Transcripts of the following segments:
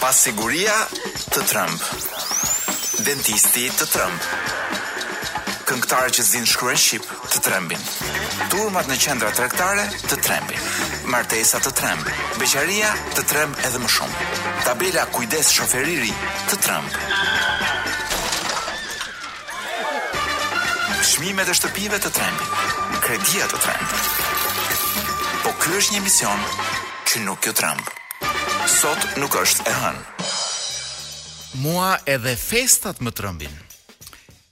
Pasiguria të trëmb. Dentisti të trëmb. Këngëtarët që s'dinë të shkruajnë shqip të trembin. Turmat në qendra tregtare të trembin. Martesa të tremb. Beqaria të tremb edhe më shumë. Tabela kujdes shofer i ri të trëmb. Çmimet e shtëpive të trembin, kredia të tremb. Po ky është një emision që nuk ju tremb. Sot nuk është e hënë. Mua edhe festat më trëmbin.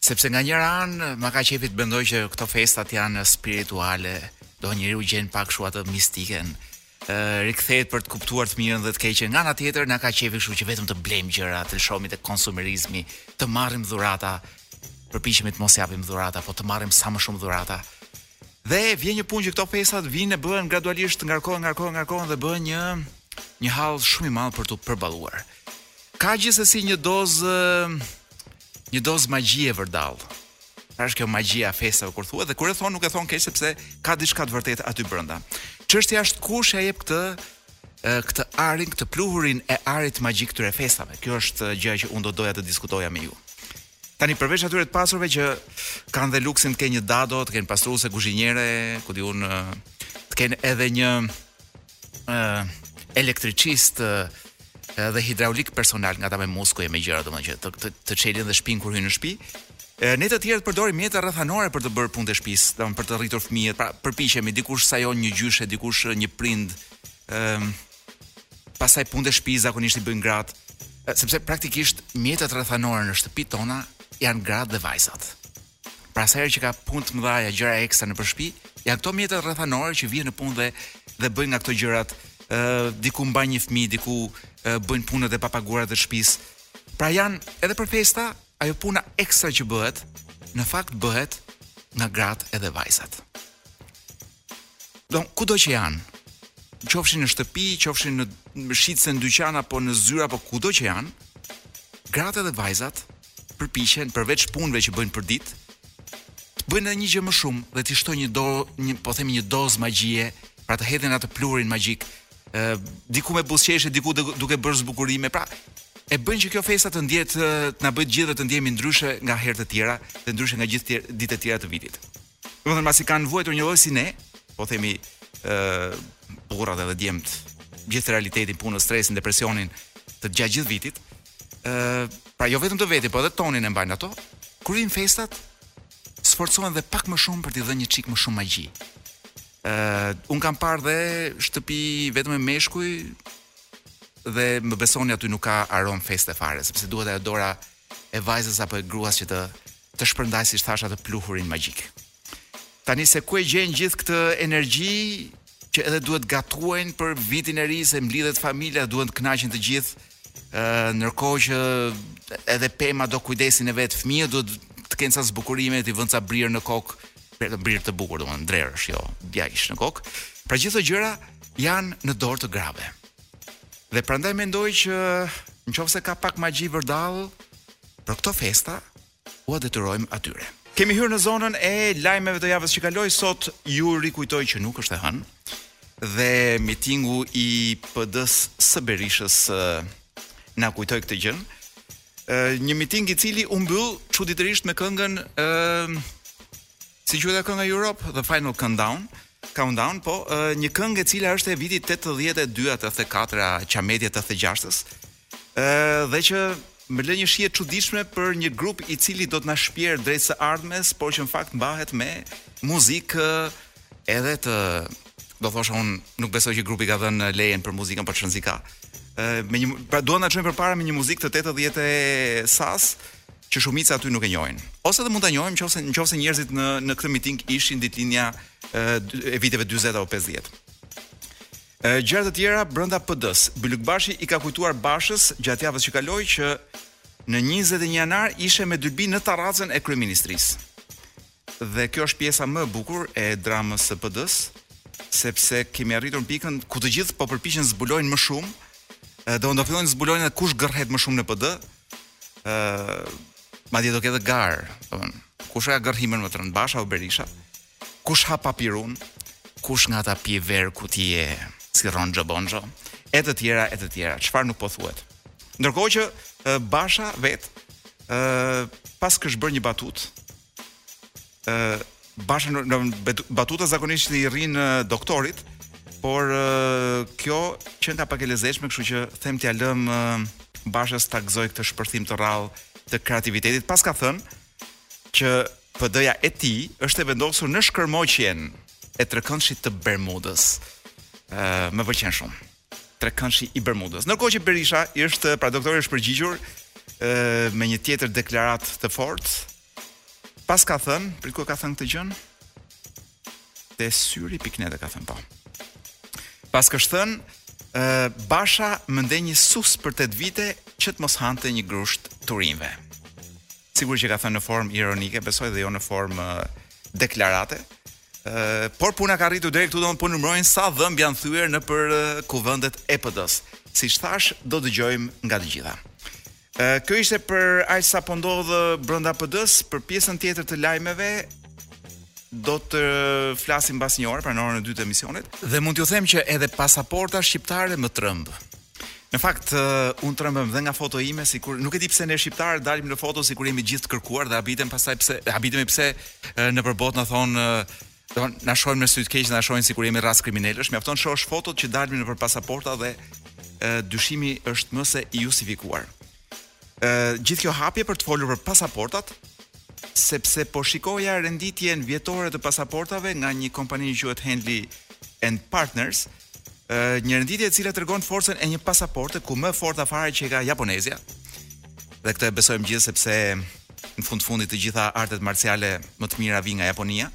Sepse nga njëra anë ma ka qefi të mendoj që këto festat janë spirituale, do njeriu gjen pak kështu atë mistiken. rikthehet për të kuptuar të mirën dhe të keqen. Nga ana tjetër na ka qefi kështu që vetëm të blejmë gjëra, të lëshohemi tek konsumerizmi, të marrim dhurata, përpiqemi të mos japim dhurata, po të marrim sa më shumë dhurata. Dhe vjen një punë që këto festat vijnë e bëhen gradualisht ngarkohen, ngarkohen, ngarkohen dhe bëhen një një hall shumë i madh për t'u përballuar. Ka gjithsesi një dozë Një dozë magjie vërdallë. Pra është kjo magjia e festave kur thuhet dhe kur e thon nuk e thon keq sepse ka diçka të vërtetë aty brenda. Çështja është kush ja jep këtë këtë arin, këtë pluhurin e arit magjik këtyre festave. Kjo është gjëja që unë do doja të diskutoja me ju. Tani përveç atyre të pasurve që kanë dhe luksin të kenë një dado, të kenë pastruese, kuzhiniere, ku di unë të kenë edhe një elektricist dhe hidraulik personal nga ata me muskuj e me gjëra domethënë që të, të, çelin dhe shpirtin kur hyn në shtëpi. Ne të tjerët përdorim mjete rrethanore për të bërë punët e shtëpisë, domethënë për të rritur fëmijët, pra përpiqemi dikush sajon një gjyshe, dikush një prind. Ëm pastaj punët e shtëpisë zakonisht i bëjnë gratë, sepse praktikisht mjetet rrethanore në shtëpitë tona janë gratë dhe vajzat. Pra sa herë që ka punë të mëdha, gjëra ekstra nëpër shtëpi, janë këto mjetet rrethanore që vihen në punë dhe dhe bëjnë nga këto gjërat, ë uh, diku mbajnë një fëmijë, diku uh, bëjnë punët e papaguara të shtëpisë. Pra janë edhe për festa, ajo puna ekstra që bëhet, në fakt bëhet nga gratë edhe vajzat. Don kudo që janë, qofshin në shtëpi, qofshin në në shitëse në dyqan apo në zyrë apo kudo që janë, gratë dhe vajzat përpiqen përveç punëve që bëjnë përditë, të bëjnë edhe një gjë më shumë dhe të shtojnë një do një po themi një dozë magjie, pra të hedhin atë pluhurin magjik, ë diku me buzëqeshje, diku duke bërë zbukurime, pra e bëjnë që kjo festa të ndjehet të na bëjë të gjithëve të ndjehemi ndryshe nga herët e tjera dhe ndryshe nga gjithë ditët e tjera të vitit. Domethënë pasi kanë vuajtur njëlloj si ne, po themi ë burrat edhe djemt, gjithë realitetin, punën, stresin, depresionin gjatë gjithë vitit. ë pra jo vetëm të veti, po edhe tonin e mbajnë ato. Kur vijnë festat, sforcohen dhe pak më shumë për t'i dhënë një çik më shumë magji. ë un kam parë dhe shtëpi vetëm me meshkuj dhe më besoni aty nuk ka aromë feste fare, sepse duhet ajo dora e vajzës apo e gruas që të të shpërndaj si thash atë pluhurin magjik. Tani se ku e gjejnë gjithë këtë energji që edhe duhet gatuajnë për vitin e ri se mblidhet familja, duhet të kënaqen të gjithë. ë ndërkohë që edhe pema do kujdesin e vet, fëmijët duhet të kenë ca zbukurime, të vënë ca brirë në kokë, po brirë të bukur, domethënë drerësh, jo djajsh në kokë. Pra gjithë këto gjëra janë në dorë të grave. Dhe prandaj mendoj që në qoftë se ka pak magji vërdall për këto festa, ua detyrojmë atyre. Kemi hyrë në zonën e lajmeve të javës që kaloi sot, ju rikujtoj që nuk është e hënë dhe mitingu i PD-së së Berishës na kujtoi këtë gjë. Një miting i cili u mbyll çuditërisht me këngën ë si quhet ajo kënga Europe, The Final Countdown. Ë Countdown, po, një këngë e cila është e vitit tetëdhjetë e dy a tetëdhjetë e katra a madje tetëdhjetë e gjashtës. Ë dhe që më lë një shije të çuditshme për një grup i cili do të na shpjerë drejt së ardhmes, por që në fakt mbahet me muzikë edhe të do thosha un nuk besoj që grupi ka dhënë lejen për muzikën po ç'rëndësi ka. Ë me një pra duan të na çojnë përpara me një muzikë të tetëdhjetë e sas, që shumica aty nuk e njohin. Ose edhe mund ta njohin në qoftë se njerëzit në në këtë miting ishin ditëlindja e viteve 40 apo 50. Ë gjëra të tjera brenda PD-s. Bylykbashi i ka kujtuar Bashës gjatë javës që kaloi që në 21 janar ishte me dylbi në tarracën e kryeministrisë. Dhe kjo është pjesa më e bukur e dramës së PD-së, sepse kemi arritur në pikën ku të gjithë po përpiqen të zbulojnë më shumë, ë, do të fillojnë të zbulojnë edhe kush gërrhet më shumë në PD, ë, madje do ketë garë, domethënë, kush ka gërrhimën më të rëndë, Basha apo Berisha? Kush ha papirun? Kush nga ata pi verë kutie si Ronxho Bonxho? E të tjera e të tjera, çfarë nuk po thuhet. Ndërkohë që Basha vet ë paskësh bërë një batutë ë Bashën batuta zakonisht i rrinë doktorit, por kjo qenka pak e lezetshme, kështu që them t'ja lëm Bashës ta gëzoj këtë shpërthim të rrallë të kreativitetit, paska thënë që PD-ja e tij është e vendosur në shkërmoqjen e trekëndshit të Bermudës. Ë më pëlqen shumë. trekëndshi i Bermudës. Ndërkohë që Berisha është pra doktori është përgjigjur ë me një tjetër deklaratë të fortë. Paska thënë, prit ku ka thënë këtë gjën? Te Syri pikë net e ka thënë po. Paskësh thënë, ë Basha më ndenji sus për 8 vite që të mos hante një grusht turinve. Sigurisht ka thënë në formë ironike, besoj dhe jo në formë deklarate, por puna ka arritur deri këtu domethënë po numërojnë sa dhëmb janë thyer nëpër kuvendet e PD-së. Siç thashë, do dëgjojmë nga të gjitha. Ë kjo ishte për aq sa po ndodh brenda PD-së, për pjesën tjetër të lajmeve do të flasim pas një ore, pra në orën e dytë të emisionit, dhe mund t'ju them që edhe pasaporta shqiptare më tremb. Në fakt, uh, unë trembem dhe nga fotoja ime, sikur, nuk e di pse ne shqiptarët dalim në foto sikur jemi gjithë të kërkuar dhe habitemi pastaj pse, habitemi pse uh, nëpër botë na thonë, uh, domethënë, na shohin me sy të keq, na shohin sikur jemi racë kriminelësh, mjafton të shohësh fotot që dalim nëpër pasaporta dhe e, dyshimi është më se i justifikuar. Ë gjithë kjo hapje për të folur për pasaportat, sepse po shikoja renditjen vjetore të pasaportave nga një kompani që quhet Henley and Partners, një renditje e cila tregon forcën e një pasaporte ku më e forta fare qenka japonezja. Dhe këtë e besojmë gjithë sepse në fund fundit të gjitha artet marciale më të mira vijnë nga Japonia.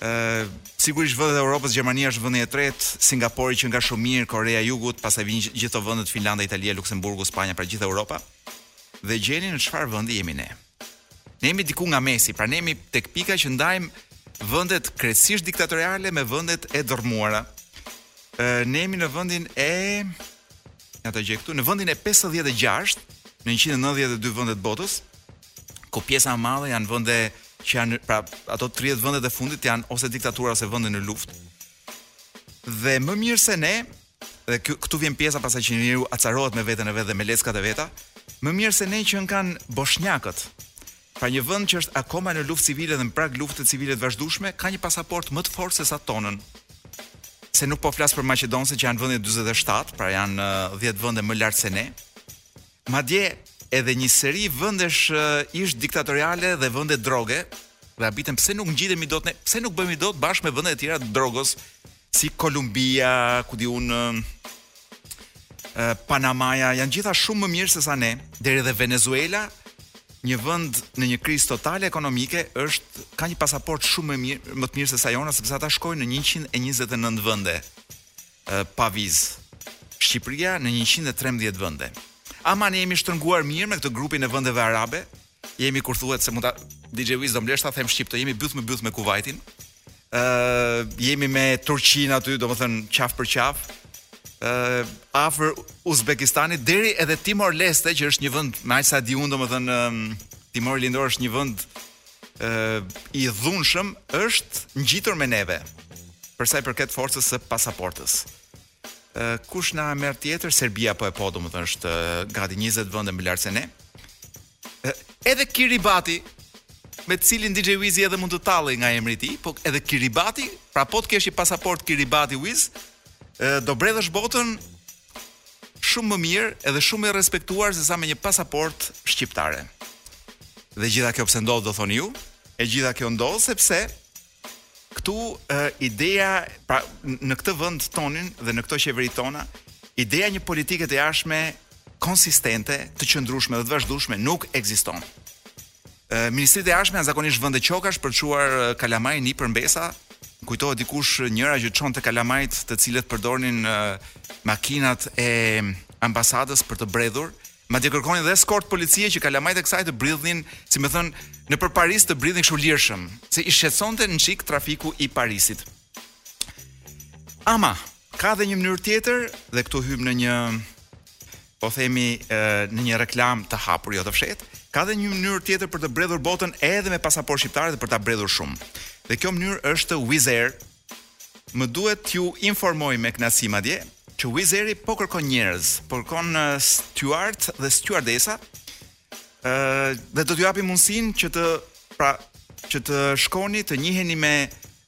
Ë sigurisht vendet e Europës, Gjermania është vendi i tretë, Singapori qenka shumë mirë, Koreja e Jugut, pastaj vijnë gjithë ato vendet Finlanda, Italia, Luksemburgu, Spanja, pra gjithë Europa. Dhe gjeni në çfarë vendi jemi ne. Ne jemi diku nga mesi, pra ne jemi tek pika që ndajmë vendet krejtësisht diktatoriale me vendet e dërmuara. Ë ne jemi në vendin e ja ta gjej këtu, në vendin e 56 në 192 vendet e botës, ku pjesa e madhe janë vende që janë pra ato 30 vendet e fundit janë ose diktatura ose vende në luftë. Dhe më mirë se ne, dhe këtu vjen pjesa pastaj që njeriu acarohet me veten e vet dhe me leckat e veta, më mirë se ne qenkan boshnjakët. Pra një vend që është akoma në luftë civile dhe në prag lufte civile të vazhdueshme ka një pasaportë më të fortë se sa tonën. Se nuk po flas për maqedonasit që janë vendi 47, pra janë 10 vende më lart se ne. Madje edhe një seri vendesh ish diktatoriale dhe vende droge, dhe habitem pse nuk ngjitemi dot ne, pse nuk bëhemi dot bashkë me vendet e tjera të drogës si Kolumbia, ku di unë, Panamaja janë të gjitha shumë më mirë se sa ne, deri dhe Venezuela, një vend në një krizë totale ekonomike është ka një pasaportë shumë më mirë, më të mirë se sa jona sepse ata shkojnë në 129 vende pa vizë. Shqipëria në 113 vende. Ama ne jemi shtrënguar mirë me këtë grupin e vendeve arabe, Jemi kur thuhet se mund ta DJ Wiz do më lesh ta them shqip po jemi byth me byth me Kuvajtin. Ë uh, jemi me Turqinë aty, domethënë qafë për qafë. Ë uh, afër Uzbekistanit deri edhe Timor Leste që është një vend me aq sa di unë domethënë um, Timor Lindor është një vend ë uh, i dhunshëm është ngjitur me neve për sa i përket forcës së pasaportës. kush na merr tjetër Serbia po e po domethënë është gati 20 vende më lart se ne. Edhe Kiribati me të cilin DJ Wizi edhe mund të tallej nga emri i tij, po edhe Kiribati, pra po të kesh një pasaport Kiribati Wiz, do bredhësh botën shumë më mirë edhe shumë më i respektuar se sa me një pasaport shqiptare. Dhe e gjitha kjo pse ndodh do thoni ju? E gjitha kjo ndodh sepse Këtu uh, ideja pra në këtë vend tonin dhe në këto qeveri tona, ideja një politike të jashtme konsistente, të qëndrueshme dhe të vazhdueshme nuk ekziston. Uh, Ministritë e jashtme janë zakonisht vende qokash për të çuar uh, kalamaj, nipër, mbesa. Kujtohet dikush njëra që çonte kalamajt, të cilët përdornin uh, makinat e ambasadës për të bredhur. Madje kërkonin dhe eskort policie që kalamajt e kësaj të bridhnin, si me thënë, nëpër Paris të bridhnin kështu lirshëm, se i shqetësonte një çik trafiku i Parisit. Ama, ka dhe një mënyrë tjetër dhe këtu hyjmë në një po themi në një reklamë të hapur, jo të fshetë, ka dhe një mënyrë tjetër për të bredhur botën edhe me pasaportë shqiptare dhe për ta bredhur shumë. Dhe kjo mënyrë është Wizz Air, Më duhet t'ju informoj me kënaqësi madje, që Wizz Air-i po kërkon njerëz, po kërkon stjuard dhe stjuardesa, ë dhe do t'ju japim mundësinë që të pra që të shkoni të njiheni me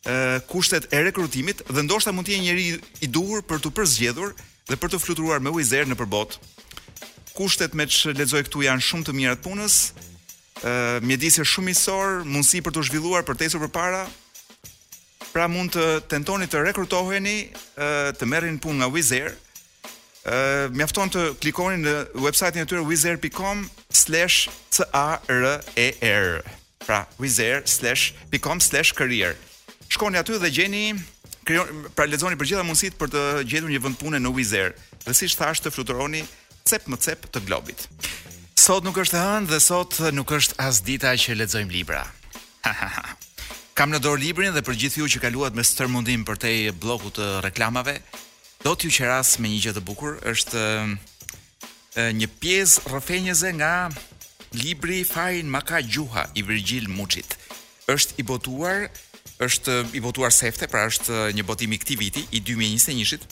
ë kushtet e rekrutimit dhe ndoshta mund të jeni njeriu i duhur për t'u përzgjedhur dhe për të fluturuar me Wizz Air nëpër botë. Kushtet me ç'lexoj këtu janë shumë të mira të punës, mjedise shumë miqësore, mundësi për t'u zhvilluar për të ecur përpara. Pra mund të tentoni të rekrutoheni, të merreni në punë nga Wizz Air. Ë mjafton të klikoni në websajtin e tyre wizzair.com/career. Pra wizzair.com/career. Shkoni aty dhe gjeni krijon pra lexoni për gjitha mundësitë për të gjetur një vend pune në Wizz Air. Dhe siç thashë të fluturoni cep më cep të globit. Sot nuk është e hënë dhe sot nuk është as dita që lexojmë libra. Ha ha ha. Kam në dorë librin dhe për gjithë ju që kaluat me stërmundim përtej bllokut të reklamave, do t'ju qeras me një gjë të bukur, është e, një pjesë rrëfenjëze nga libri Fajin ma ka gjuha i Virgjil Muçit. Është i botuar, është i botuar sefte, pra është një botim i këtij viti, i 2021-shit,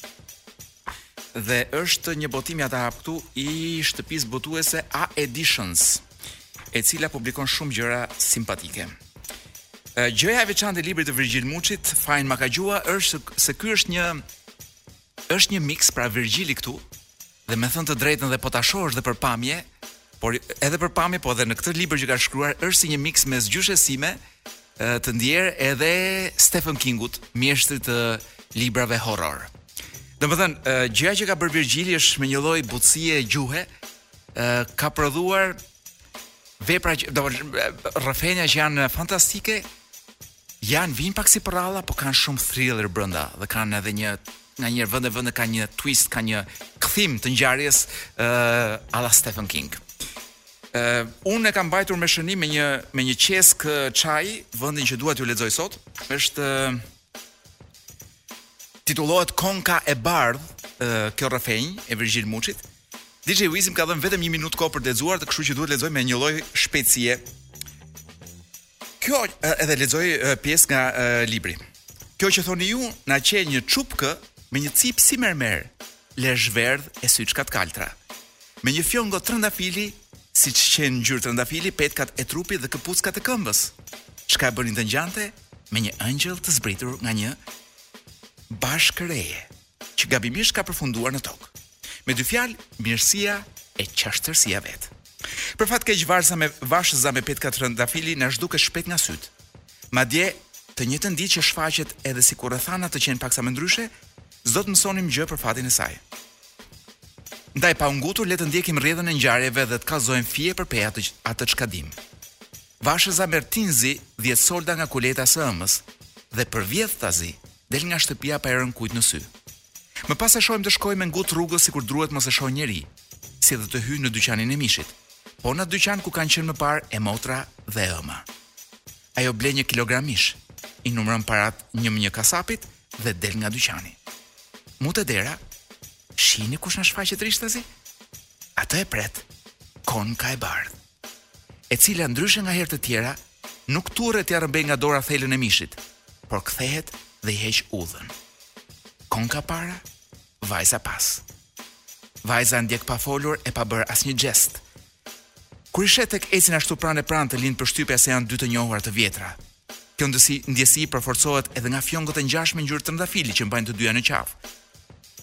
Dhe është një botim ja ta hap këtu, i shtëpisë botuese A Editions, e cila publikon shumë gjëra simpatike. Gjëja e veçantë e librit të Virgjil Muçit, Fajin ma ka gjyshja, është se ky është një është një mix pra Virgjili këtu dhe me thënë të drejtën dhe po ta shohësh dhe për pamje, por edhe për pamje, po edhe në këtë libër që ka shkruar është si një mix mes gjyshes sime të ndjerë edhe Stephen Kingut, mjeshtrit të librave horror. Domethënë, gjëja që ka bërë Virgjili është me një lloj butësie gjuhe, ë ka prodhuar vepra që do rrëfenja që janë fantastike janë vijnë pak si përralla, po kanë shumë thriller brenda dhe kanë edhe nganjëherë vend e vend ka një twist, ka një kthim të ngjarjes ë uh, ala Stephen King. Ë uh, unë e kam mbajtur me shënim me një me një qeskë çaj, vendin që dua t'ju lexoj sot, është uh, titullohet Konka e Bardhë, kjo rrëfenjë e Virgjil Muçit. DJ Wiz më ka dhënë vetëm 1 minutë kohë për të lexuar, të kështu që duhet të lexoj me një lloj shpejtësie. Kjo edhe lexoj pjesë nga libri. Kjo që thoni ju, na qe një çupkë me një cipë si mermer, leshverdhë e syçka të kaltra. Me një fjongo trëndafili, siç qenë ngjyrë trëndafili, petkat e trupit dhe këpuckat e këmbës, çka e bënin të ngjante me një engjëll të zbritur nga një bashkë reje që gabimisht ka përfunduar në tokë. Me dy fjalë, mirësia e qashtërsia vetë. Për fat keq vashëza me vashëza me petka trëndafili na zhduket shpejt nga sytë. Madje të njëjtën ditë që shfaqet. Edhe sikur rrethanat të qenë paksa më ndryshe, s'do të mësonim gjë për fatin e saj. Ndaj pa u ngutur le të ndjekim rrjedhën e ngjarjeve dhe të kallëzojmë fije për pe atë çka dimë. Vashëza merr tinëz dhjetë solda nga kuleta së ëmës dhe përvjedhtazi del nga shtëpia pa i rënë kujt në sy. Më pas e shohim të shkojë me ngut rrugës sikur druhet mos e shohë njeri, si dhe të hyjë në dyqanin e mishit, po në atë dyqan ku kanë qenë më parë e motra dhe e ëma. Ajo ble një kilogram mish, i numëron paratë një më një kasapit dhe del nga dyqani. Mu te dera, shihni kush na shfaqet rishtazi? Atë e pret Konka e bardhë, e cila ndryshe nga herë të tjera nuk turret t'ia rrëmbejë nga dora thelën e mishit, por kthehet dhe i heq udhën. Konka para, vajza pas. Vajza ndjek pa folur e pa bërë asnjë gjest. Kur i sheh tek ecin ashtu pranë e pranë të lind përshtypja se janë dy të njohura të vjetra, Kjo ndësi, ndjesi përforcohet edhe nga fjongot e ngjashme ngjyrë trëndafili që mbajnë të dyja në qafë.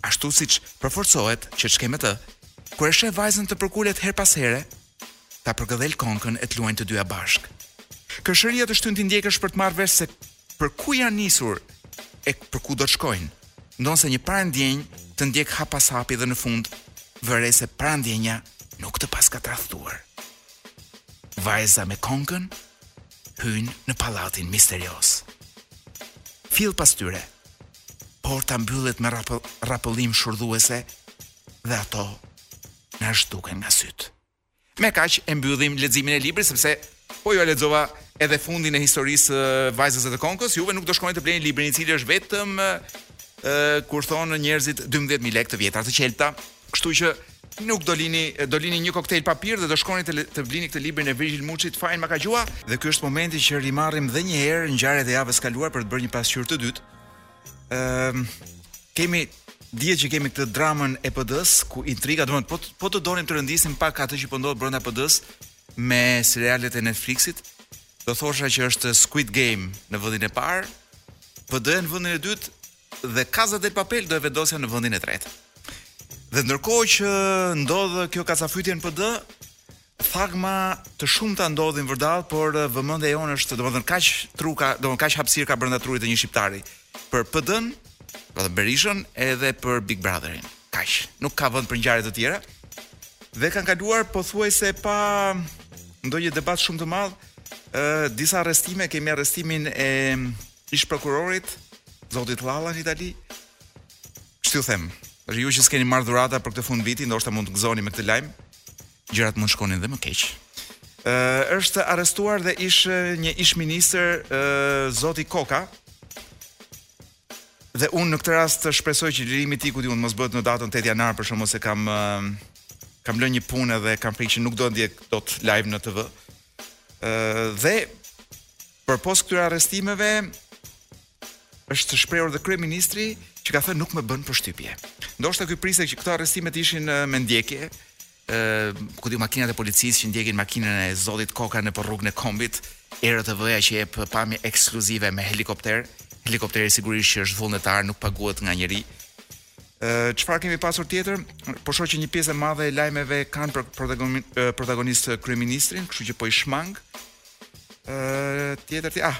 Ashtu siç përforcohet që ç'ke me të, kur e sheh vajzën të përkulet herë pas here, ta përkëdhelë konkën e të luajnë të dyja bashkë. Kërshëria të shtyn t'i ndjekësh për të marrë vesh se për ku janë nisur e për ku do të shkojnë. Ndonëse një parandjenjë të ndjek hap pas hapi dhe në fund vë re se parandjenja nuk të paska tradhtuar. Vajza me konkën hyjnë në pallatin misterioz. Fill pas tyre, porta mbyllet me rrapëllimë shurdhuese dhe ato na zhduken nga sytë. Me kaq e mbyllim leximin e librit sepse po ju lexova edhe fundin e historisë së vajzës dhe të konkës, juve nuk do shkoni të bleni librin i cili është vetëm ë kur thonë njerëzit 12000 lekë të vjetra të qelta, Kështu që nuk do lini do lini një koktejl pa pirë dhe do shkoni të, të blini këtë librin e Virgjil Muçit Fajin ma ka gruaja. Dhe ky është momenti që rimarrim dhe një herë ngjarjet e javës kaluar për të bërë një pasqyrë të dytë. Ëm kemi dihet që kemi këtë dramën e PD-s ku intriga, domethënë po po të donim të rendisim pak atë që po ndodh brenda PD-s me serialet e Netflixit, do thosha që është Squid Game në vendin e parë, PD në vendin e dytë, dhe Casa del Papel do e vendosja në vendin e tretë. Dhe ndërkohë që ndodh kjo kacafytje në PD, thagma të shumta ndodhin vërdall, por eh, vëmendja jonë është, domethënë kaq tru ka, domethënë kaq hapësirë ka brenda trurit të një shqiptari për PD-n, domethënë Berishën edhe për Big Brotherin. Kaq, nuk ka vend për ngjarje të tjera. Dhe kanë kaluar pothuajse pa ndonjë debat shumë të madh, ë eh, disa arrestime, kemi arrestimin e ish-prokurorit, zotit Llalla në Itali, ç't'u them, për ju që s'keni marrë dhurata për këtë fund viti, ndoshta mund të gëzoni me këtë lajm, gjërat mund të shkonin dhe më keq. Ë është arrestuar dhe ish një ish ministër ë zoti Koka. Dhe unë në këtë rast shpresoj që lirimi i tij ku di unë mos bëhet në datën 8 janar për shembull se kam kam lënë një punë dhe kam frikë që nuk do ndjek dot live në TV. Ëh dhe përpos këtyre arrestimeve është shprehur dhe kryeministri që ka thënë nuk më bën përshtypje. Ndoshta ky priste që këto arrestime të ishin me ndjekje, ë ku di unë makinat e policisë që ndjekin makinën e Zotit Koka nëpër rrugën e kombit, era TV-ja që jep pamje ekskluzive me helikopter, helikopteri sigurisht që është vullnetar, nuk paguhet nga njeri. Çfarë kemi pasur tjetër? Po shoh që një pjesë e madhe e lajmeve kanë për protagonist kryeministrin, kështu që po i shmang. Ë tjetër ti, ah.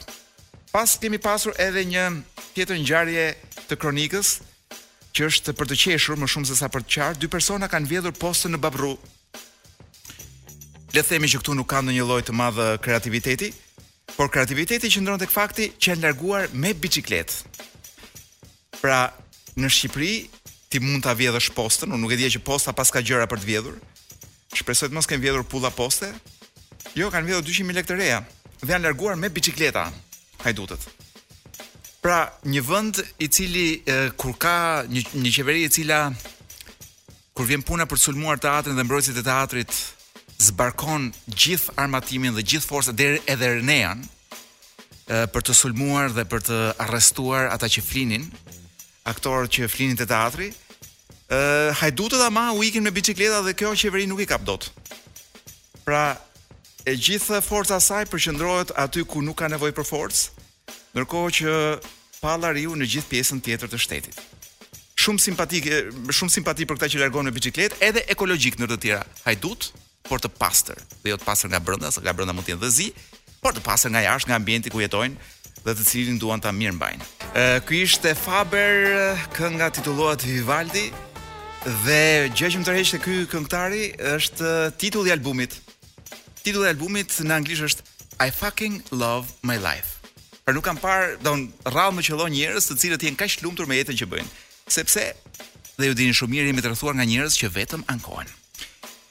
Paskemi pasur edhe një tjetër ngjarje të kronikës që është për të qeshur më shumë se sa për të qarë, dy persona kanë vjedhur postën në Babrru. Le të themi që këtu nuk ka ndonjë lloj të madh kreativiteti, por kreativiteti qëndron tek fakti që janë larguar me biçikletë. Pra, në Shqipëri ti mund ta vjedhësh postën, unë nuk e dija që posta paska gjëra për të vjedhur. Shpresoj të mos kenë vjedhur pulla poste. Jo, kanë vjedhur 200.000 lekë të reja dhe janë larguar me biçikleta hajdutët. Pra, një vend i cili e, kur ka një një qeveri e cila Kur vjen puna për të sulmuar teatrin dhe mbrojtësit e teatrit zbarkon gjithë armatimin dhe gjithë forca deri edhe Renean për të sulmuar dhe për të arrestuar ata që flinin, aktorët që flinin te teatri, ë uh, hajdutët ama u ikin me biçikleta dhe kjo qeveri nuk i kap dot. Pra, e gjithë forca e saj përqendrohet aty ku nuk ka nevojë për forcë, Ndërkohë që pallarriu në gjithë pjesën tjetër të shtetit. Shumë simpatik, shumë simpati për këta që largohen me biçikletë, edhe ekologjikë ndër të tjera. Hajdutë, por të pastër. Dhe jo të pastër nga brenda, se nga brenda mund të jenë dhe të zi, por të pastër nga jashtë, nga ambienti ku jetojnë dhe të cilin duan ta mirëmbajnë. Ky ishte Faber, kënga titullohet Vivaldi dhe gjë që më tërheq te ky këngëtari është titulli i albumit Titulli i albumit në anglisht është I fucking love my life. Pra nuk kam parë, don rrallë më qëllon njerëz të cilët janë kaq të lumtur me jetën që bëjnë, sepse dhe ju e dini shumë mirë jemi të rrethuar nga njerëz që vetëm ankohen.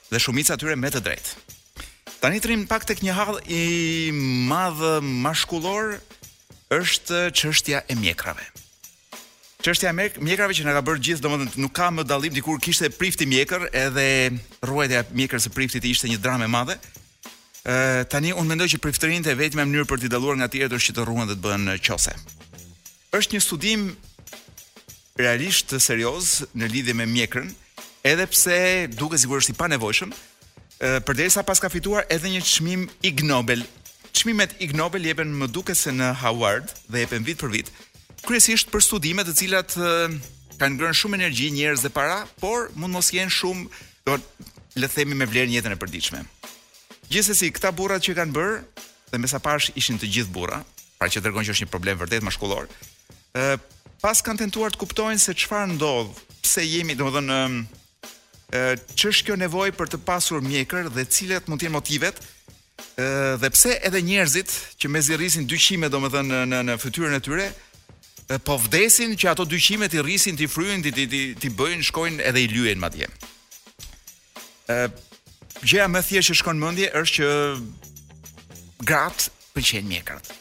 Dhe shumica e tyre me të drejtë. Tani të rrimë pak tek një hall i madh mashkullor, është çështja e mjekrave. Çështja e mjekrave që na ka bërë të gjithë, domethënë nuk ka më dallim dikur kishte prifti mjekër, edhe ruajtja e mjekrës së priftit ishte një dramë e madhe. Ë tani unë mendoj që priftërinjtë e vetmja mënyrë për t'i dalluar nga të tjerët është që të rruhen dhe të bëhen qose. Është një studim realisht serioz në lidhje me mjekrën, edhe pse duket sikur është i panevojshëm, përderisa paska fituar edhe një çmim Ig Nobel. Çmimet Ig Nobel jepen më duket se në Harvard dhe jepen vit për vit. kryesisht për studime të cilat kanë ngrënë shumë energji, njerëz dhe para, por mund të mos jenë shumë, do le të themi me vlerë në jetën e përditshme. Gjithsesi, këta burrat që kanë bërë, dhe me sa pashë ishin të gjithë burra, pra që tregon që është një problem vërtet mashkullor. Ë paskan tentuar të kuptojnë se çfarë ndodh, pse jemi, domethënë ë ç'është kjo nevojë për të pasur mjekër dhe cilat mund të jenë motivet dhe pse edhe njerëzit që mezi rrisin dy qime domethënë në në në fytyrën e tyre po vdesin që ato dy qime t'i rrisin t'i fryjnë t'i t'i t'i bëjnë shkojnë edhe i lyejnë madje. Ë gjëja më e thjeshtë që të shkon mendja është që gratë pëlqejnë mjekrat.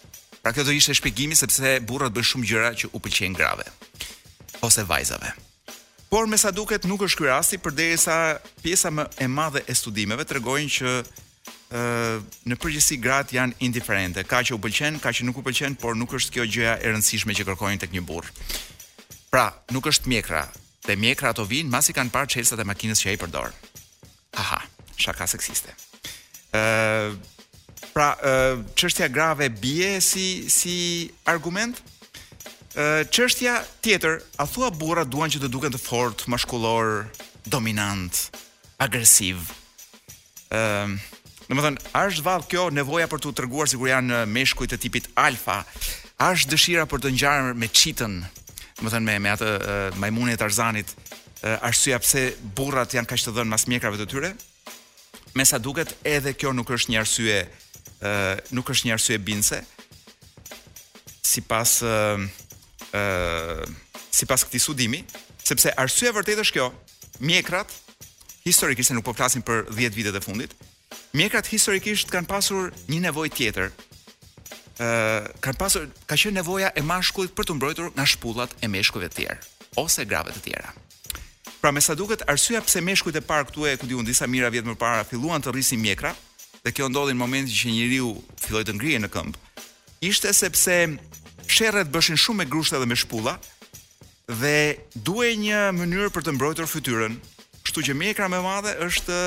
Pra kjo do ishte shpjegimi sepse burrat bëjnë shumë gjëra që u pëlqejnë grave ose vajzave. Por me sa duket nuk është ky rasti përderisa pjesa më e madhe e studimeve tregojnë që në përgjithësi gratë janë indiferente, ka që u pëlqen, ka që nuk u pëlqen, por nuk është kjo gjëja e rëndësishme që kërkojnë tek një burrë. Pra, nuk është mjekra, dhe te mjekra ato vijnë masi kanë parë çelësat e makinës që ai përdor. Aha, shaka seksiste. Ë Pra, çështja grave bie si si argument? Çështja tjetër, a thua burrat duan që të duken të fortë, mashkullorë, dominantë, agresivë? Ëm, domethënë, a është vallë kjo nevoja për t'u treguar sikur janë meshkuj të tipit alfa? A është dëshira për të ngjarë me çitën? Domethënë me me atë majmunin e Tarzanit, arsyeja pse burrat janë kaq të dhënë mas mjekrave të tyre? Me sa duket, edhe kjo nuk është një arsye ë nuk është një arsye bindëse. Sipas ë sipas këtij studimi, sepse arsyeja e vërtetë është kjo, mjekrat historikisht se nuk po flasim për 10 vitet e fundit, mjekrat historikisht kanë pasur një nevojë tjetër. ë uh, kanë pasur ka qenë nevoja e mashkullit për t'u mbrojtur nga shpullat e meshkujve të tjerë ose grave të tjera. Pra me sa duket arsyeja pse meshkujt e parë këtu e kushedi disa mijëra vjet më parë filluan të rrisin mjekra dhe kjo ndodhi në momentin që njeriu filloi të ngrihej në këmbë ishte sepse sherret bëheshin shumë me grushte dhe me shpulla Dhe duhej një mënyrë për të mbrojtur fytyrën, kështu që mjekra më e madhe është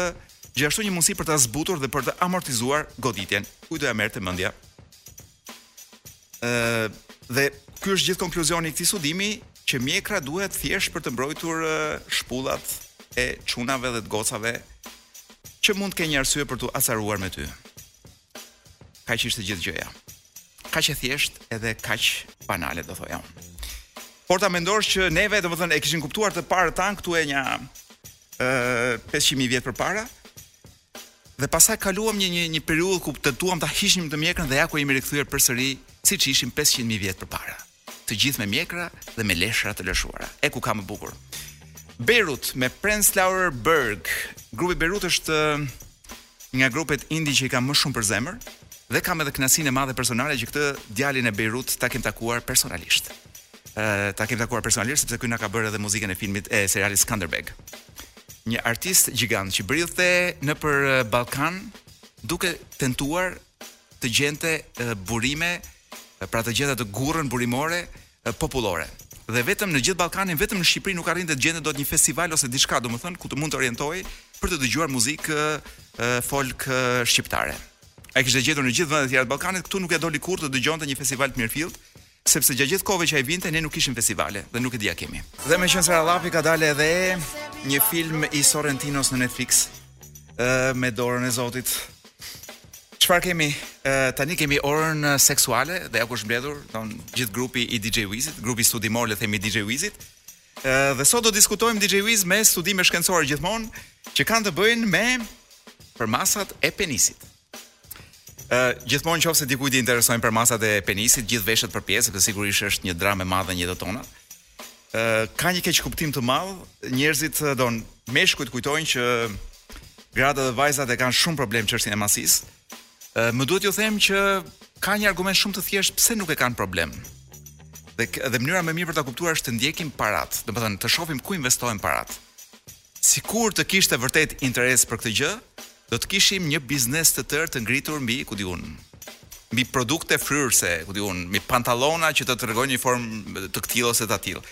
gjithashtu një mundësi për ta zbutur dhe për të amortizuar goditjen. Kujt do ia merrte mendja? Ëh, dhe ky është gjithë konkluzioni i këtij studimi që mjekra duhet thjesht për të mbrojtur shpullat e çunave dhe të gocave që mund të kenë një arsye për t'u acaruar me ty. Kaq ishte gjithë gjëja. Kaq e thjeshtë edhe kaq banale do thoja unë. Por ta mendosh që neve, domethënë e kishin kuptuar të parët tanë këtu e nja 500 mijë vjet përpara. Dhe pastaj kaluam një një një periudhë ku tentuam ta hiqnim atë mjekrën dhe ja ku jemi rikthyer përsëri siç ishim 500 mijë vjet përpara. të gjithë me mjekra dhe me leshra të lëshuara. E ku ka më bukur. Beirut me Prenzlauer Berg. Grupi Beirut është eh, nga grupet indie që i kam më shumë për zemër dhe kam edhe kënaqësinë e madhe personale që këtë djalin e Beirut ta kem takuar personalisht. Ë eh, ta kem takuar personalisht sepse ky na ka bërë edhe muzikën e filmit e serialit Skanderbeg. Një artist gjigant që bridhte nëpër eh, Ballkan duke tentuar të gjente burime pra të gjente të gurrën burimore popullore dhe vetëm në gjithë Ballkanin, vetëm në Shqipëri nuk arrinte të gjente dot një festival ose diçka, domethënë ku të mund të orientohej për të dëgjuar muzikë folk shqiptare. Ai kishte gjetur në gjithë vendet e tjera të Ballkanit, këtu nuk i doli kurrë të dëgjonte një festival të mirëfilltë, sepse gjatë gjithë kohëve që ai vinte ne nuk kishim festivale dhe nuk e di a kemi. Dhe meqenëse ra llafi ka dalë edhe një film i Sorrentinos në Netflix, Ë me dorën e Zotit. Çfarë kemi? Ë tani kemi orën e, seksuale dhe ja ku është mbledhur, don gjithë grupi i DJ Wizit, grupi studimor le të themi i DJ Wizit. Ë dhe sot do diskutojmë DJ Wiz me studime shkencore gjithmonë që kanë të bëjnë me përmasat e penisit. Ë gjithmonë nëse dikujt i interesojnë përmasat e penisit, gjithë veshët përpjetë, sepse sigurisht është një dramë e madhe në jetët tona. ka një keqkuptim të madh, njerëzit don meshkujt kujtojnë që gratë dhe vajzat e kanë shumë problem çështjen e madhësisë. Më duhet t'ju them që ka një argument shumë të thjeshtë pse nuk e kanë problem. Dhe dhe mënyra më e mirë për ta kuptuar është të ndjekim paratë, domethënë të shohim ku investohen paratë. Sikur të kishte vërtet interes për këtë gjë, do të kishim një biznes të tërë të ngritur mbi, ku di unë, mbi produkte fryrëse, ku di unë, mbi pantallona që të tregojnë një formë të këtillë ose të atillë.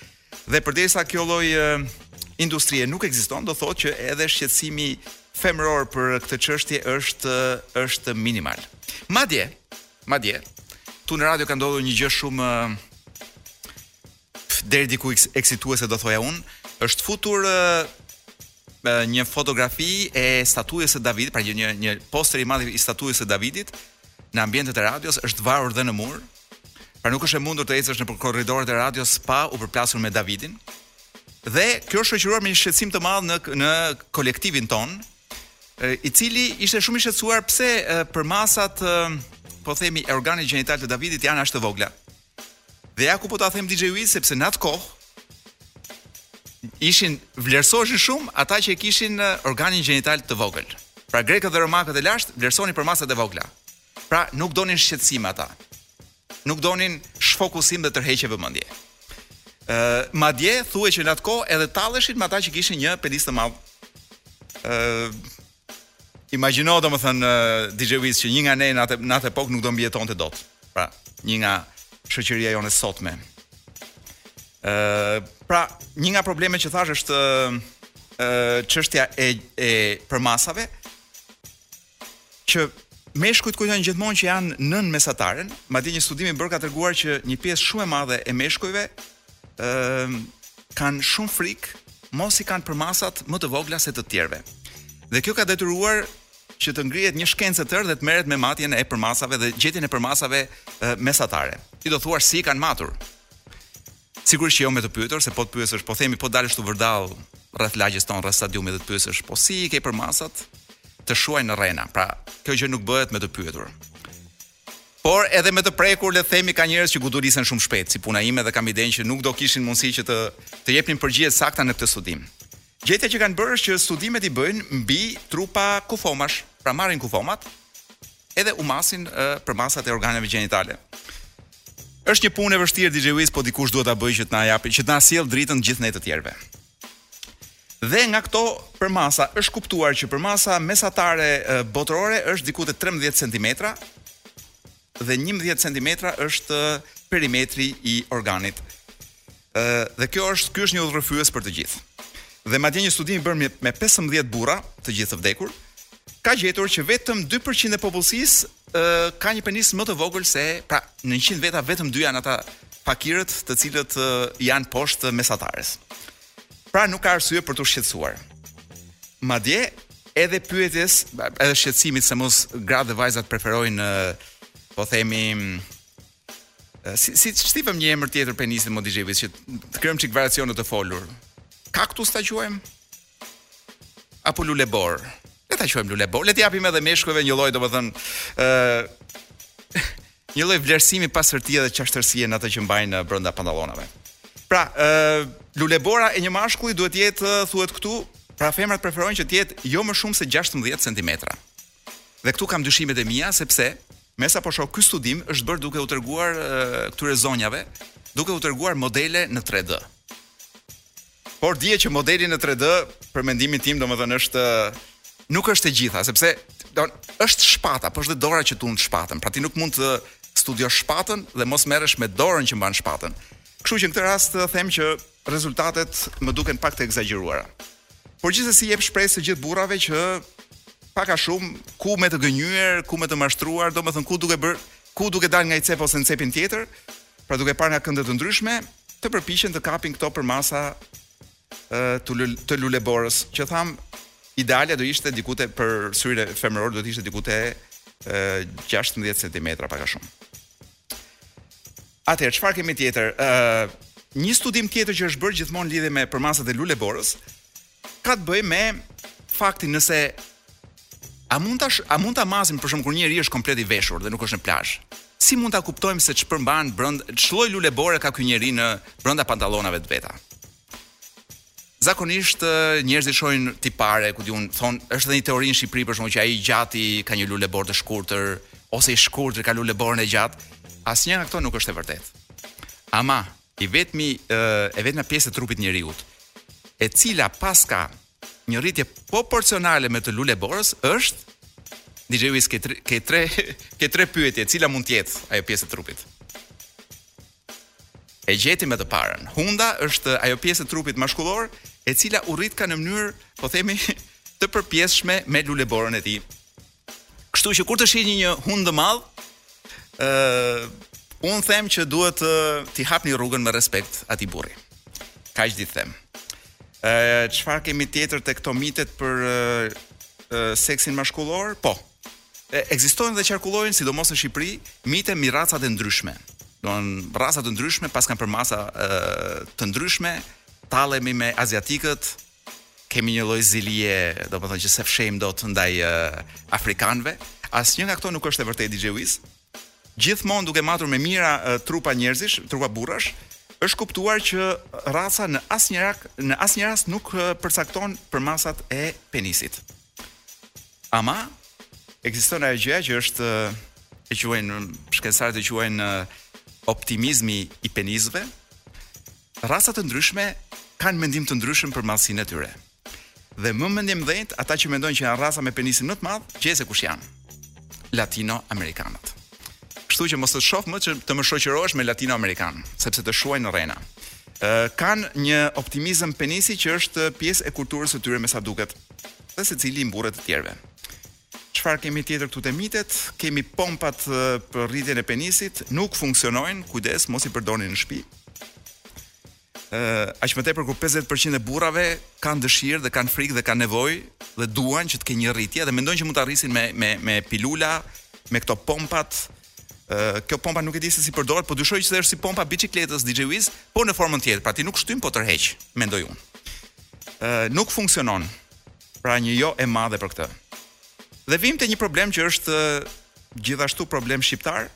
Dhe përderisa kjo lloj industrie nuk ekziston, do thotë që edhe shqetësimi femëror për këtë çështje është është minimal. Madje, madje, këtu në radio ka ndodhur një gjë shumë Pff, deri diku eks- eksituese do thoja unë, është futur ë, ë, një fotografi e statujës së Davidit, pra një një, një poster i madh i statujës së Davidit në ambientet e radios, është varur dhe në mur. Pra nuk është e mundur të ecësh nëpër korridoret e radios pa u përplasur me Davidin. Dhe kjo është shoqëruar me një shqetësim të madh në në kolektivin tonë, e, i cili ishte shumë i shqetësuar pse e, përmasat e, po themi e organit gjenital të Davidit janë aq të vogla. Dhe ja ku po ta them DJ Wiz sepse në atë kohë ishin vlerësoheshin shumë ata që e kishin organin gjenital të vogël. Pra grekët dhe romakët e lashtë vlerësonin përmasat e vogla. Pra nuk donin shqetësime ata. Nuk donin shfokusim dhe tërheqje vëmendje. Ë, madje thuhej që në atë kohë edhe talleshin me ata që kishin një penis të madh. Ë, Imagjino domethën DJ Wiz që një nga ne në atë në atë epokë nuk do mbijetonte dot. Pra, një nga shoqëria jonë e sotme. Ë, pra, një nga problemet që thash është ë çështja e e përmasave që meshkujt kujtojnë gjithmonë që janë nën mesataren, madje një studim i bërë ka treguar që një pjesë shumë e madhe e meshkujve ë kanë shumë frikë mos i kanë përmasat më të vogla se të tjerëve. Dhe kjo ka detyruar që të ngrihet një shkencë e tërë dhe të merret me matjen e përmasave dhe gjetjen e përmasave e, mesatare. Ti do thua si i kanë matur? Sigurisht që jo me të pyetur, se po të pyesësh, po themi po dalësh këtu vërdall rreth lagjes tonë, rreth stadiumit dhe të pyesësh, po si i ke përmasat? Të shuajnë në rrena. Pra, kjo gjë nuk bëhet me të pyetur. Por edhe me të prekur, le të themi ka njerëz që gudulisen shumë shpejt, si puna ime dhe kam idenë që nuk do kishin mundësi që të të jepnin përgjigje të sakta në këtë studim. Gjetja që kanë bërë është që studimet i bëjnë mbi trupa kufomash, pra marrin kufomat edhe u masin ë përmasat e organeve gjenitale. Është një punë e vështirë DJ Wiz, po dikush duhet ta bëjë që të na japë, që të na sjellë dritën gjithë ne të tjerëve. Dhe nga këto përmasa është kuptuar që përmasa mesatare botërore është diku te 13 cm dhe 11 cm është perimetri i organit. Ë dhe kjo është ky është një udhërrëfyes për të gjithë. Dhe madje një studim i bërë me 15 burra, të gjithë të vdekur, ka gjetur që vetëm dy për qind e popullsisë ë ka një penis më të vogël se pra në një qind veta vetëm dy janë ata fakirët të cilët ë, janë poshtë mesatares. Pra nuk ka arsye për t'u shqetësuar. Madje edhe pyetjes, edhe shqetësimit se mos gratë dhe vajzat preferojnë ë, po themi Si si ç'i vëmë një emër tjetër penisit mo DJ Wiz që të krijojmë çik variacion në të folur. Kaktus ta quajmë? Apo lulebor? Le ta quajmë lulebor. Le t'i japim edhe meshkujve një lloj, domethënë, ë një lloj vlerësimi pastërtie dhe qashtërsie në atë që mbajnë brenda pantallonave. Pra, ë lulebora e një mashkulli duhet të jetë thuhet këtu, pra femrat preferojnë që të jetë jo më shumë se 16 cm. Dhe këtu kam dyshimet e mia sepse me sa po shoh ky studim është bërë duke u treguar këtyre zonjave, duke u treguar modele në 3D. Por dije që modeli në 3D për mendimin tim domethënë është nuk është e gjitha, sepse dmth është shpata, po është dhe dora që tund shpatën. Pra ti nuk mund të studiosh shpatën dhe mos merresh me dorën që mban shpatën. Kështu që në këtë rast them që Rezultatet më duken pak të ekzagjeruara. Por gjithsesi jep shpresë të gjithë burrave që pak a shumë ku me të gënjyer, ku me të mashtruar, domethënë ku duke bër, ku duke dalë nga i cep ose në cepin tjetër, pra duke parë nga kënde të ndryshme, të përpiqen të kapin këto përmasa të, të luleborës, që tham ideale do ishte diku te për syrin femëror do të ishte diku te 16 cm pak a shumë. Atëherë, çfarë kemi tjetër? Ë uh, një studim tjetër që është bërë gjithmonë lidhje me përmasat e luleborës ka të bëjë me faktin nëse a mund ta a mund ta masim për shembull kur njeriu është komplet i veshur dhe nuk është në plazh. Si mund ta kuptojmë se ç'përmban brenda ç'lloj lulebore ka ky njeri në brenda pantallonave të veta? Zakonisht njerëzit shohin tipare, ku di un, thon, është edhe një teori në Shqipëri për shembull që ai i gjati ka një lulebor të shkurtër, ose i shkurtër ka luleborën e gjatë. Asnjë nga këto nuk është e vërtetë. Ama i vetmi e vetmja pjesë e trupit të njeriut, e cila paska një rritje proporcionale me të luleborës është DJ-u i ke tre ke tre pyetje, cila mund të jetë ajo pjesë e trupit? E gjeti me të parën. Hunda është ajo pjesë e trupit mashkullor e cila u rritka në mënyrë, po themi, të përpjesshme me luleborën e tij. Kështu që kur të shihni një hund të madh, ë uh, un them që duhet të uh, t'i hapni rrugën me respekt atij burri. Kaq di t'them. Ë uh, çfarë kemi tjetër tek këto mitet për uh, uh, seksin mashkullor? Po, Ekzistojnë dhe qarkullojnë, sidomos në Shqipëri, mite mbi racat e ndryshme. Domthonë, raca të ndryshme paskan përmasa e, të ndryshme, tallemi me aziatikët, kemi një lloj zilie, domethënë që s'e fshehim dot ndaj e, afrikanëve. Asnjë nga këto nuk është e vërtetë DJ Wiz. Gjithmonë duke matur me mijëra e, trupa njerëzish, trupa burrash, është kuptuar që raca në asnjë rak, në asnjë rast nuk e, përcakton përmasat e penisit. Ama ekziston ajo gjëja që është e quajnë shkencëtarët e quajnë optimizmi i penisëve. Raca të ndryshme kanë mendim të ndryshëm për madhësinë e tyre. Dhe më mendjemëdhenjtë, ata që mendojnë që janë raca me penisin më të madh, gjeje se kush janë? Latino amerikanët. Kështu që mos të shoh më që të më shoqërohesh me latino amerikan, sepse të shuajnë në rrena. Ë kanë një optimizëm penisi që është pjesë e kulturës së tyre me sa duket. dhe secili u mburret të tjerëve. Çfarë kemi tjetër këtu te mitet? Kemi pompat për rritjen e penisit, nuk funksionojnë, kujdes, mos i përdorni në shtëpi. Ë, aq më tepër kur 50% e burrave kanë dëshirë dhe kanë frikë dhe kanë nevojë dhe duan që të kenë një rritje dhe mendojnë që mund ta rrisin me me me pilula, me këto pompat, kjo pompa nuk e di se si përdoret, po dyshoj që është si pompa biçikletës DJ Wiz, po në formën tjetër, pra ti nuk shtyn po tërheq, mendoj unë. Ë nuk funksionon. Pra një jo e madhe për këtë. Dhe vim te një problem që është gjithashtu problem shqiptar.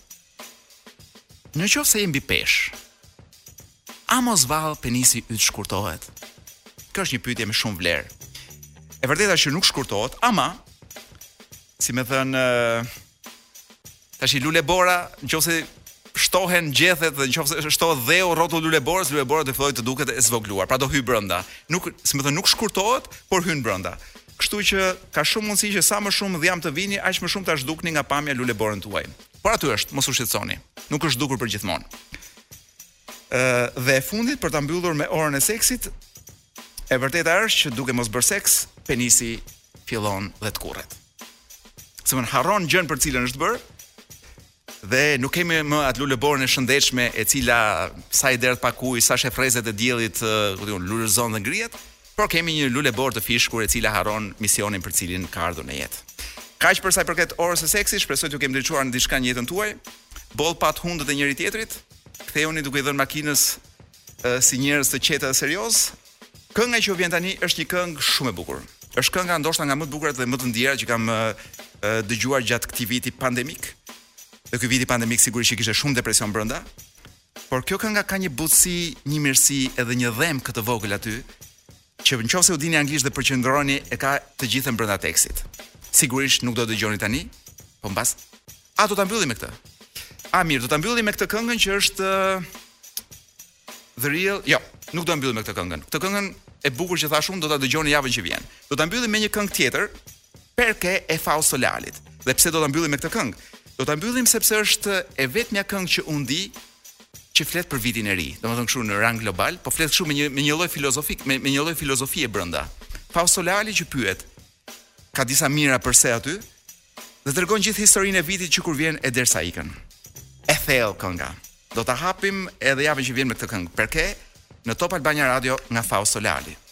Në qoftë se je mbi peshë, a mos vallë penisi yt shkurtohet? Kjo është një pyetje me shumë vlerë. E vërteta që nuk shkurtohet, ama si me thënë Ta zëmë si lulebora, në qoftë se shtohen gjethet dhe në qoftë se shtohet dheu rrotull luleborës, lulebora do të fillojë të duket e zvogëluar, pra do hyjë brenda. Nuk, si me thënë, nuk shkurtohet, por hyn brenda. Kështu që ka shumë mundësi që sa më shumë dhjam të vini, aq më shumë ta zhdukni nga pamja luleborën tuaj. Por aty është, mos u shqetësoni. Nuk është zhdukur për gjithmonë. Ë dhe e fundit për ta mbyllur me orën e seksit, e vërteta është që duke mos bërë seks, penisi fillon dhe tkurret. Se më harron gjënë për cilën është bërë, dhe nuk kemi më atë luleborën e shëndetshme e cila sa i derdh pak ujë, sa sheh rrezet e diellit, ku diun, lulëzon dhe ngrihet, por kemi një luleborë të fishkur e cila harron misionin për cilin ka ardhur në jetë. Kaq për sa i përket orës së seksit, shpresoj t'ju kem ndriçuar në diçka në jetën tuaj. Boll patë hundët e njëri-tjetrit, kthehuni duke i dhënë makinës si njerëz të qetë dhe seriozë. Kënga që vjen tani është një këngë shumë e bukur. Është kënga ndoshta nga më të bukurat dhe më të ndjera që kam dëgjuar gjatë këtij viti pandemik. Dhe ky viti pandemik sigurisht që kishte shumë depresion brenda. Por kjo kënga ka një butësi, një mirësi edhe një dhembkë të vogël aty, Që në qoftë se ju dini anglisht dhe përqendroheni e ka të gjithën brenda tekstit. Sigurisht nuk do e dëgjoni tani, po mbas a do ta mbyllim me këtë. A mirë, do ta mbyllim me këtë këngën që është The Real. Jo, nuk do ta mbyllim me këtë këngën. Këtë këngën e bukur që thashë unë do ta dëgjoni javën që vjen. Do ta mbyllim me një këngë tjetër, Perché e Fausto Lealit. Dhe pse do ta mbyllim me këtë këngë? Do ta mbyllim sepse është e vetmja këngë që unë di që flet për vitin e ri. Domethënë kështu në rang global, po flet kështu me një me një lloj filozofik, me me një lloj filozofie brenda. Fausto Leali që pyet ka disa mijëra përse aty dhe tregon gjithë historinë e vitit që kur vjen e derisa ikën. E thellë kënga. Do ta hapim edhe javën që vjen me këtë këngë. Perché në Top Albania Radio nga Fausto Leali.